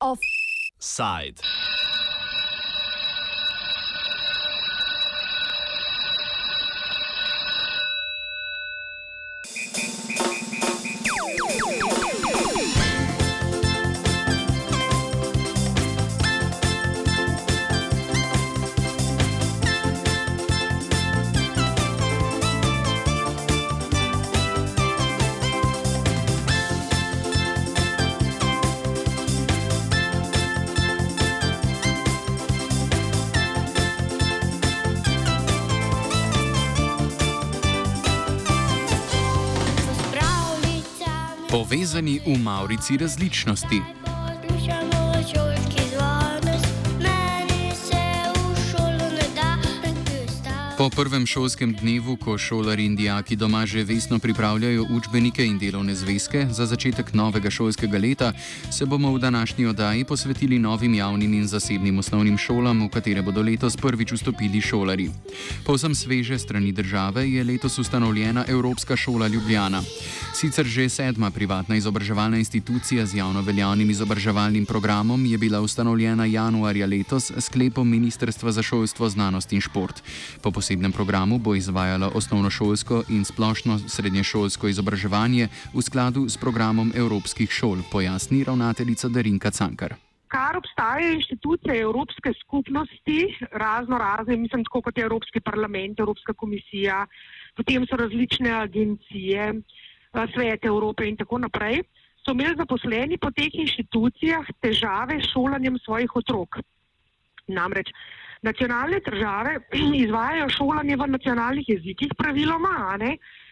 Offside. Povezani v Maurici različnosti. Po prvem šolskem dnevu, ko šolari in dijaki doma že vesno pripravljajo učbenike in delovne zvezke za začetek novega šolskega leta, se bomo v današnji oddaji posvetili novim javnim in zasebnim osnovnim šolam, v katere bodo letos prvič vstopili šolari. Povsem sveže strani države je letos ustanovljena Evropska šola Ljubljana. Sicer že sedma privatna izobraževalna institucija z javno veljavnim izobraževalnim programom je bila ustanovljena januarja letos s sklepom Ministrstva za šolstvo, znanost in šport. Po posebnem programu bo izvajala osnovnošolsko in splošno srednješolsko izobraževanje v skladu s programom evropskih šol, pojasni ravnateljica Darinka Cankar. Kar obstajajo inštitucije Evropske skupnosti, razno razne, mislim, tako kot je Evropski parlament, Evropska komisija, potem so različne agencije. Eh, Svet Evrope in tako naprej, so imeli zaposleni po teh inštitucijah težave s šolanjem svojih otrok. Namreč nacionalne države izvajajo šolanje v nacionalnih jezikih, praviloma,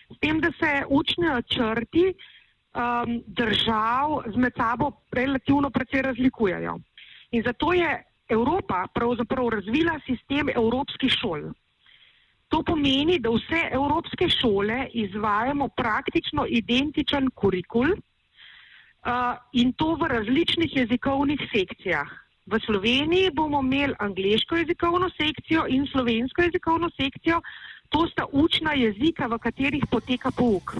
s tem, da se učne črti um, držav med sabo relativno precej razlikujejo. In zato je Evropa pravzaprav razvila sistem evropskih šol. To pomeni, da vse evropske šole izvajamo praktično identičen kurikul uh, in to v različnih jezikovnih sekcijah. V Sloveniji bomo imeli angliško jezikovno sekcijo in slovensko jezikovno sekcijo, to sta učna jezika, v katerih poteka pouk.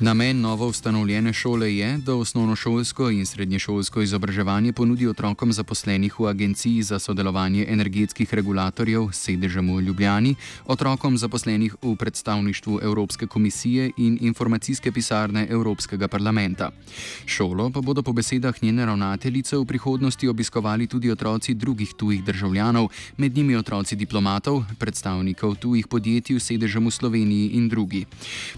Namen novo ustanovljene šole je, da osnovnošolsko in srednješolsko izobraževanje ponudi otrokom zaposlenih v Agenciji za sodelovanje energetskih regulatorjev s sedežem v Ljubljani, otrokom zaposlenih v predstavništvu Evropske komisije in informacijske pisarne Evropskega parlamenta. Šolo pa bodo po besedah njene ravnateljice v prihodnosti obiskovali tudi otroci drugih tujih državljanov, med njimi otroci diplomatov, predstavnikov tujih podjetij s sedežem v Sloveniji in drugi.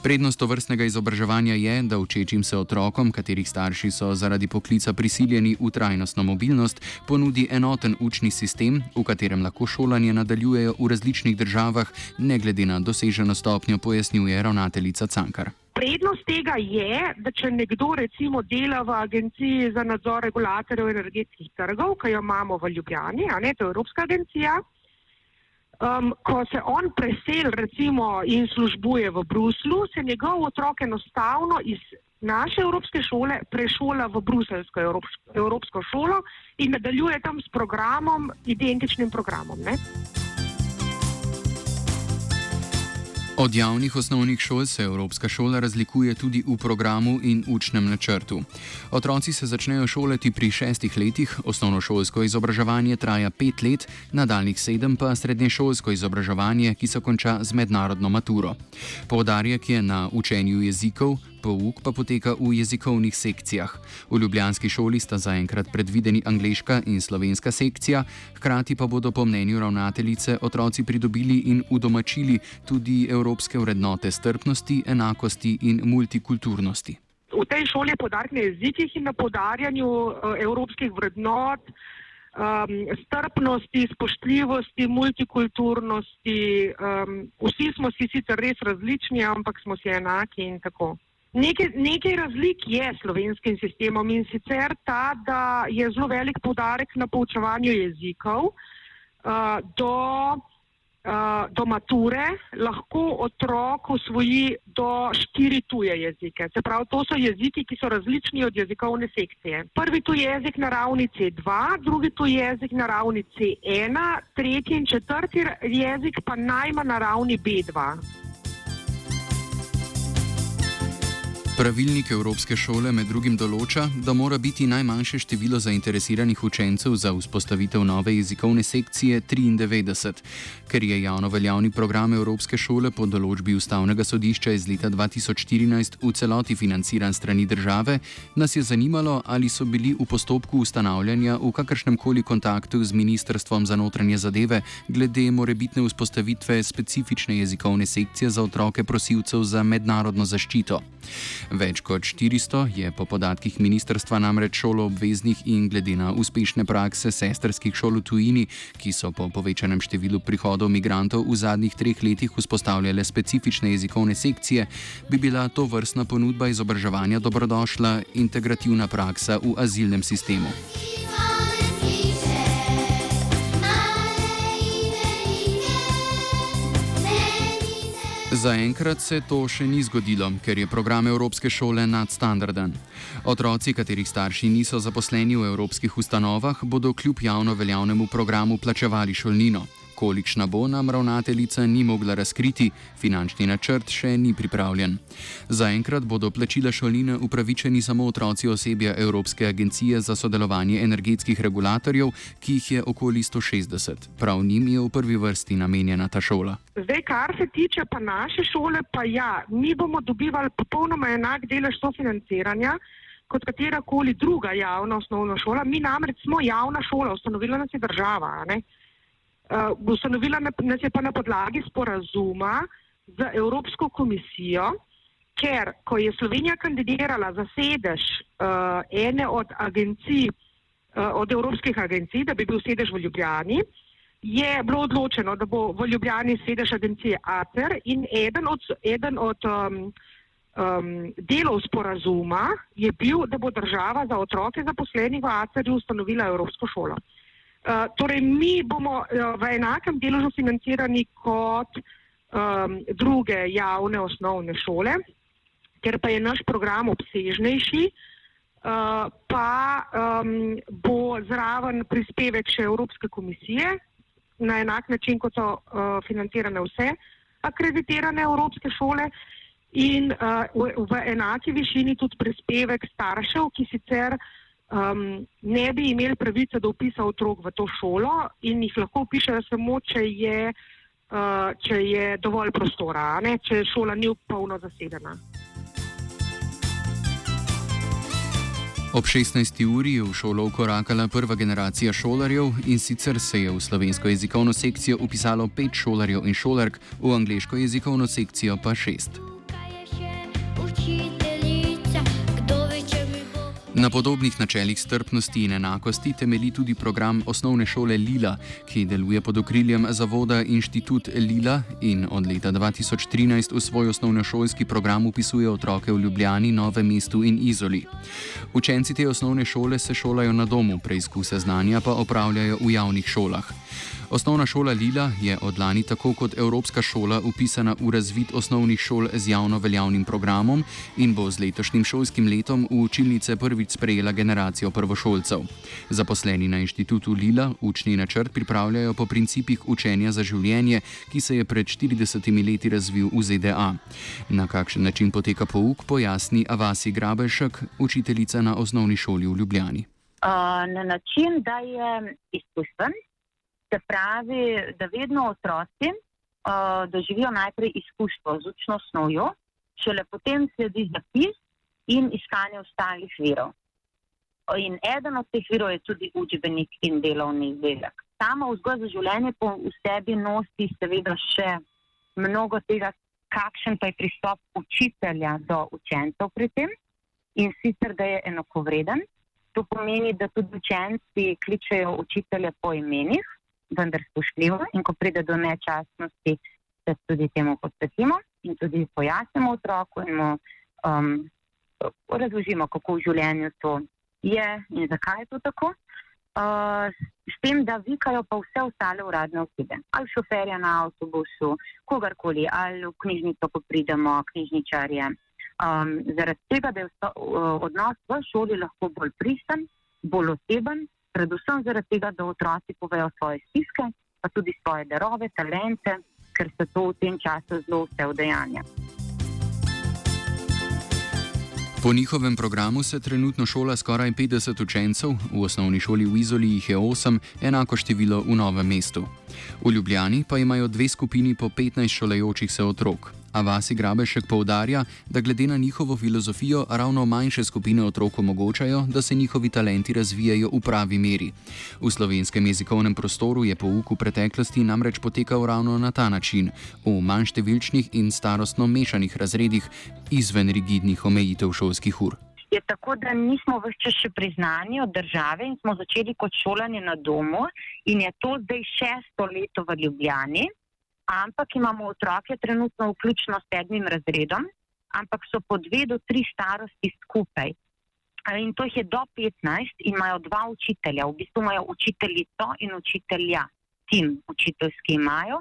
Prednost tovrstnega izobraževanja izobraževanja je, da učečim se otrokom, katerih starši so zaradi poklica prisiljeni v trajnostno mobilnost, ponudi enoten učni sistem, v katerem lahko šolanje nadaljujejo v različnih državah, ne glede na doseženo stopnjo, pojasnjuje ravnateljica Cankar. Prednost tega je, da če nekdo recimo dela v Agenciji za nadzor regulatorjev energetskih trgov, ki jo imamo v Ljubljani, a ne to je Evropska agencija, Um, ko se on presel recimo in službuje v Bruslu, se njegov otrok enostavno iz naše evropske šole prešola v bruselsko evropsko, evropsko šolo in nadaljuje tam s programom, identičnim programom. Ne? Od javnih osnovnih šol se Evropska šola razlikuje tudi v programu in učnem načrtu. Otroci se začnejo šolati pri šestih letih, osnovnošolsko izobraževanje traja pet let, nadaljnih sedem pa srednješolsko izobraževanje, ki se konča z mednarodno maturo. Poudarjak je na učenju jezikov, pouk pa poteka v jezikovnih sekcijah. V Ljubljanski šoli sta zaenkrat predvideni angliška in slovenska sekcija, hkrati pa bodo po mnenju ravnateljice otroci pridobili in udomačili tudi evropske vrednote strpnosti, enakosti in multikulturnosti. V tej šoli je podarek na jezikih in na podarjanju eh, evropskih vrednot. Um, strpnosti, spoštljivosti, multikulturnosti. Um, vsi smo si sicer res različni, ampak smo si enaki in tako. Nekaj, nekaj razlik je s slovenskim sistemom in sicer ta, da je zelo velik podarek na poučevanju jezikov uh, do uh, do mature lahko otrok usvoji do štiri tuje jezike. Se pravi, to so jeziki, ki so različni od jezikovne sekcije. Prvi tuji jezik na ravni C2, drugi tuji jezik na ravni C1, tretji in četrti jezik pa najmanj na ravni B2. Pravilnik Evropske šole med drugim določa, da mora biti najmanjše število zainteresiranih učencev za vzpostavitev nove jezikovne sekcije 93. Ker je javno veljavni program Evropske šole po določbi Ustavnega sodišča iz leta 2014 v celoti financiran strani države, nas je zanimalo, ali so bili v postopku ustanavljanja v kakršnem koli kontaktu z Ministrstvom za notranje zadeve glede morebitne vzpostavitve specifične jezikovne sekcije za otroke prosilcev za mednarodno zaščito. Več kot 400 je po podatkih ministrstva namreč šolo obveznih in glede na uspešne prakse sestrskih šol v tujini, ki so po povečanem številu prihodov migrantov v zadnjih treh letih vzpostavljale specifične jezikovne sekcije, bi bila to vrstna ponudba izobraževanja dobrodošla integrativna praksa v azilnem sistemu. Zaenkrat se to še ni zgodilo, ker je program Evropske šole nadstandarden. Otroci, katerih starši niso zaposleni v evropskih ustanovah, bodo kljub javno veljavnemu programu plačevali šolnino. Kolikšna bo nam ravnateljica ni mogla razkriti, finančni načrt še ni pripravljen. Zaenkrat bodo plačila šolnine upravičeni samo otroci osebja Evropske agencije za sodelovanje energetskih regulatorjev, ki jih je okoli 160. Prav njim je v prvi vrsti namenjena ta šola. Zdaj, kar se tiče pa naše šole, pa ja, mi bomo dobivali popolnoma enak delež sofinanciranja. Kot katera koli druga javna osnovna šola, mi namreč smo javna šola, ustanovila nas je država. Ne? Uh, ustanovila nas je pa na podlagi sporazuma z Evropsko komisijo, ker ko je Slovenija kandidirala za sedež uh, ene od agencij, uh, od evropskih agencij, da bi bil sedež v Ljubljani, je bilo odločeno, da bo v Ljubljani sedež agencije ACER in eden od, eden od um, um, delov sporazuma je bil, da bo država za otroke zaposlenih v ACER-ju ustanovila Evropsko šolo. Eh, torej, mi bomo uh, v enakem deležu financirani kot um, druge javne osnovne šole, ker pa je naš program obsežnejši, uh, pa um, bo zraven prispevek še Evropske komisije na enak način, kot so uh, financirane vse akreditirane evropske šole. In uh, v, v enaki višini tudi prispevek staršev, ki sicer uh, um, ne bi imeli pravice do upisa otrok v to šolo in jih lahko upišejo samo, če je, uh, če je dovolj prostora, ne? če šola ni polno zasedena. Ob 16. uri je v šolo ukorakala prva generacija šolarjev in sicer se je v slovensko jezikovno sekcijo upisalo pet šolarjev in šolark, v angliško jezikovno sekcijo pa šest. Na podobnih načelih strpnosti in enakosti temelji tudi program osnovne šole Lila, ki deluje pod okriljem zavoda Inštitut Lila in od leta 2013 v svoj osnovnošolski program upisuje otroke v Ljubljani, Novem mestu in Izoli. Učenci te osnovne šole se šolajo na domu, preizkuse znanja pa opravljajo v javnih šolah. Osnovna šola Lila je od lani tako kot Evropska šola upisana v razvid osnovnih šol z javno veljavnim programom in bo z letošnjim šolskim letom v učilnice prvič sprejela generacijo prvošolcev. Zaposleni na inštitutu Lila učni načrt pripravljajo po principih učenja za življenje, ki se je pred 40 leti razvil v ZDA. Na kakšen način poteka pouk, pojasni Avasi Grabešek, učiteljica na osnovni šoli v Ljubljani. Uh, na način, da je izkusten, Se pravi, da vedno otroci uh, doživijo najprej izkustvo z učno snovjo, šele potem sledi zapis in iskanje ostalih virov. In eden od teh virov je tudi učbenik in delovni izdelek. Sama vzgoja za življenje po sebi nosi seveda še mnogo tega, kakšen pa je pristop učitelja do učencev pri tem in sicer, da je enakovreden. To pomeni, da tudi učenci kličejo učitelje po imenih, vendar spoštljivo in ko pride do nečastnosti, se tudi temu posvetimo in tudi pojasnimo otroku in mu um, razložimo, kako v življenju to je in zakaj je to tako. uh, s tem, da vikajo pa vse ostale uradne osebe, ali šoferja na avtobusu, kogarkoli, ali v knjižnico, ko pridemo, knjižničarje. Um, zaradi tega, da je odnos v šoli lahko bolj pristen, bolj oseben, predvsem zaradi tega, da otroci povejo svoje stiske, pa tudi svoje darove, talente, ker se to v tem času zelo vse vdejanja. Po njihovem programu se trenutno šola skoraj 50 učencev, v osnovni šoli v Izoli jih je 8, enako število v novem mestu. V Ljubljani pa imajo dve skupini po 15 šolajočih se otrok. A Vasi Grabešek poudarja, da glede na njihovo filozofijo ravno manjše skupine otrok omogočajo, da se njihovi talenti razvijajo v pravi meri. V slovenskem jezikovnem prostoru je pouk v preteklosti namreč potekal ravno na ta način, v manjštevilčnih in starostno mešanih razredih, izven rigidnih omejitev šolskih ur. Je tako, da nismo vse še priznani od države in smo začeli kot šolanje na domu, in je to zdaj šesto leto v Ljubljani ampak imamo otroke trenutno vključno s sedmim razredom, ampak so po dve do tri starosti skupaj. In to jih je do 15 in imajo dva učitelja, v bistvu imajo učiteljico in učitelja, tim učiteljski imajo.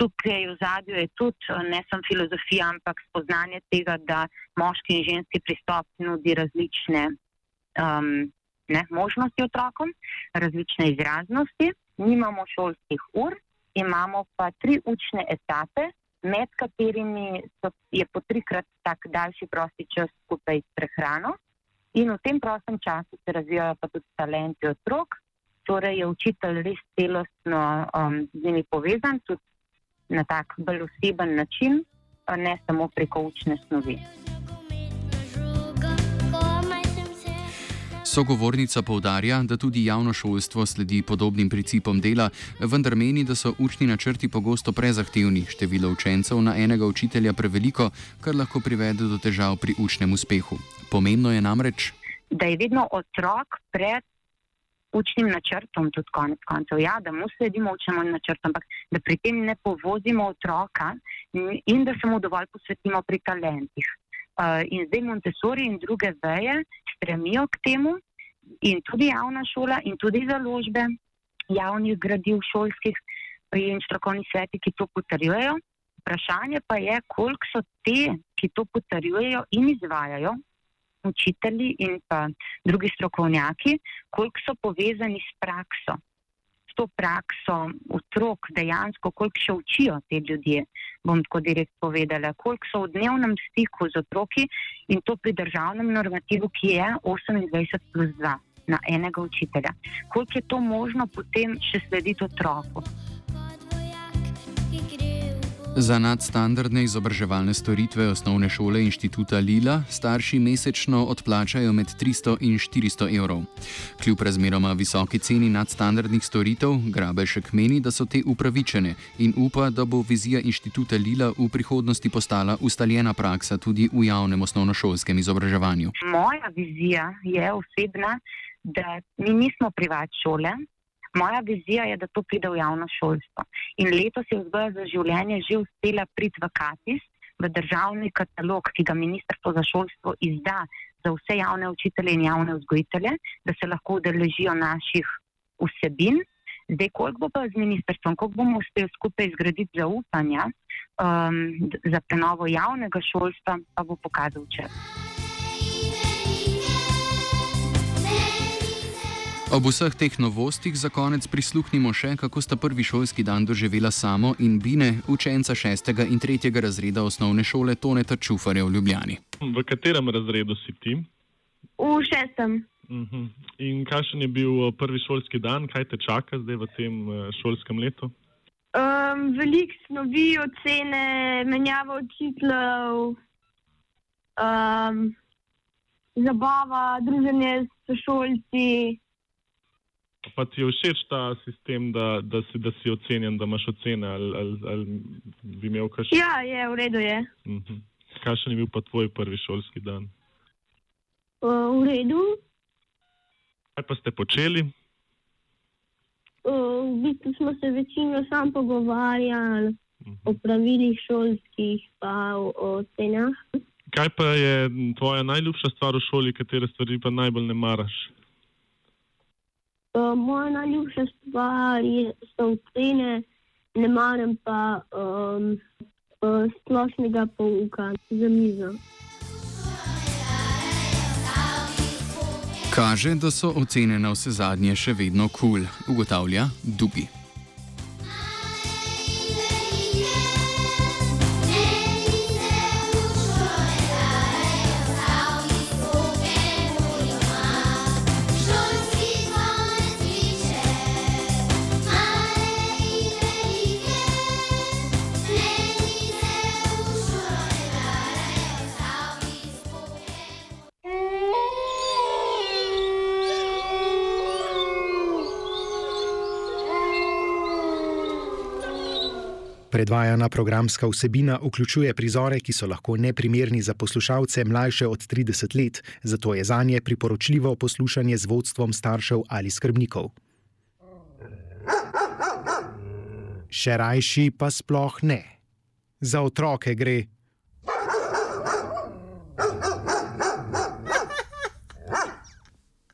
Tukaj v zadju je tudi ne samo filozofija, ampak spoznanje tega, da moški in ženski pristop nudi različne um, ne, možnosti otrokom, različne izraznosti. Nimamo šolskih ur, imamo pa tri učne etape, med katerimi so, je po trikrat tak daljši prosti čas skupaj s prehrano. In v tem prostem času se razvijajo pa tudi talenti otrok, torej je učitelj res celostno um, z njimi povezan, tudi na tak bolj oseben način, ne samo preko učne snovi. Sogovornica povdarja, da tudi javno šolstvo sledi podobnim principom dela, vendar meni, da so učni načrti pogosto prezahtevni, število učencev na enega učitelja preveliko, kar lahko privede do težav pri učnem uspehu. Pomembno je namreč, da je vedno otrok pred učnim načrtom, tudi konec koncev. Ja, da mu sledimo učnemu načrtu, ampak da pri tem ne povozimo otroka in da se mu dovolj posvetimo pri talentih. Uh, in zdaj Montessori in druge veje stremijo k temu, in tudi javna šola, in tudi založbe javnih gradiv šolskih in strokovni sveti, ki to potrjujejo. Vprašanje pa je, koliko so te, ki to potrjujejo in izvajajo, učitelji in pa drugi strokovnjaki, koliko so povezani s prakso to prakso otrok dejansko, koliko še učijo te ljudje, bom tako direkt povedala, koliko so v dnevnem stiku z otroki in to pri državnem normativu, ki je 28 plus 2 na enega učitelja. Koliko je to možno potem še slediti otroku? Za nadstandardne izobraževalne storitve osnovne šole inštituta Lila starši mesečno odplačajo med 300 in 400 evrov. Kljub razmeroma visoki ceni nadstandardnih storitev, Grabešek meni, da so te upravičene in upa, da bo vizija inštituta Lila v prihodnosti postala ustaljena praksa tudi v javnem osnovnošolskem izobraževanju. Moja vizija je osebna, da mi nismo privat šole. Moja vizija je, da to pride v javno šolstvo. In letos je vzgoja za življenje že uspela priti v KATIS, v državni katalog, ki ga Ministrstvo za šolstvo izda za vse javne učitelje in javne vzgojitelje, da se lahko udeležijo naših vsebin. Zdaj, koliko bo pa z ministrstvom, koliko bomo uspeli skupaj zgraditi zaupanja um, za prenovo javnega šolstva, pa bo pokazal čas. Ob vseh teh novostih za konec prisluhnimo še, kako sta prvi šolski dan doživela samo in Bine, učenca šestega in tretjega razreda osnovne šole Toneta Čufarja v Ljubljani. V katerem razredu si ti? V šestem. Uh mhm. -huh. In kakšen je bil eh, prvi šolski dan, kaj te čaka zdaj v tem eh, šolskem letu? Um, Veliko snovi, ocene, menjava učiteljev, um, zabava, druženje s šolci. Pa ti je všeč ta sistem, da, da, si, da si ocenjen, da imaš ocene? Ali, ali, ali bi imel kakšen? Ja, je, v redu je. Uh mhm. -huh. Kakšen je bil pa tvoj prvi šolski dan? Uh, v redu. Kaj pa ste počeli? Uh, v bistvu smo se večino sam pogovarjali uh -huh. o pravilih šolskih, pa o, o cenah. Kaj pa je tvoja najljubša stvar v šoli, katere stvari pa najbolj ne maraš? Uh, moja najljubša stvar je, so ocene, ne maram pa um, uh, splošnega pouka za mizo. Kaže, da so ocene na vse zadnje še vedno kul, cool, ugotavlja Dubi. Predvajana programska vsebina vključuje prizore, ki so lahko neprimerni za poslušalce mlajše od 30 let, zato je za nje priporočljivo poslušanje z vodstvom staršev ali skrbnikov. Še rajši pa sploh ne. Za otroke gre